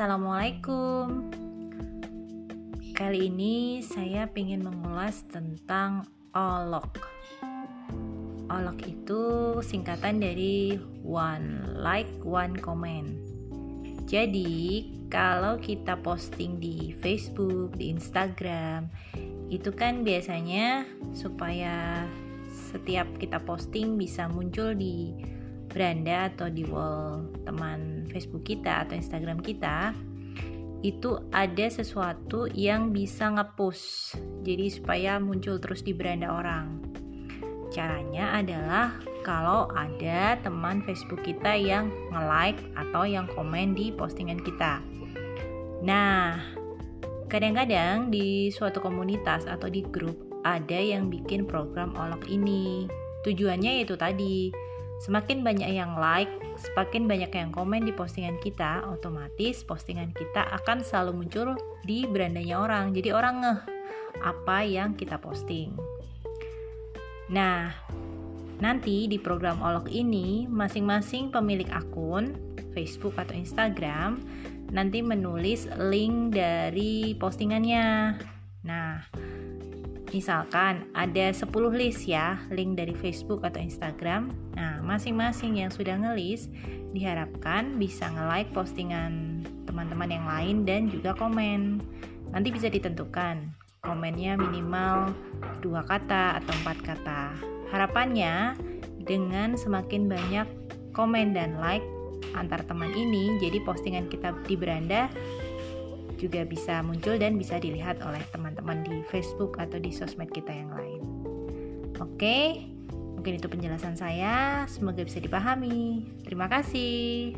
Assalamualaikum. Kali ini saya ingin mengulas tentang OLOK. OLOK itu singkatan dari One Like, One Comment. Jadi kalau kita posting di Facebook, di Instagram Itu kan biasanya supaya setiap kita posting bisa muncul di beranda atau di wall teman Facebook kita atau Instagram kita itu ada sesuatu yang bisa ngepush. Jadi supaya muncul terus di beranda orang. Caranya adalah kalau ada teman Facebook kita yang nge-like atau yang komen di postingan kita. Nah kadang-kadang di suatu komunitas atau di grup ada yang bikin program olok ini. Tujuannya yaitu tadi Semakin banyak yang like, semakin banyak yang komen di postingan kita, otomatis postingan kita akan selalu muncul di berandanya orang. Jadi orang ngeh apa yang kita posting. Nah, nanti di program Olok ini masing-masing pemilik akun Facebook atau Instagram nanti menulis link dari postingannya. Nah, Misalkan ada 10 list ya, link dari Facebook atau Instagram. Nah, masing-masing yang sudah ngelis diharapkan bisa nge-like postingan teman-teman yang lain dan juga komen. Nanti bisa ditentukan komennya minimal dua kata atau empat kata. Harapannya dengan semakin banyak komen dan like antar teman ini, jadi postingan kita di beranda juga bisa muncul dan bisa dilihat oleh teman-teman di Facebook atau di sosmed kita yang lain. Oke, mungkin itu penjelasan saya. Semoga bisa dipahami. Terima kasih.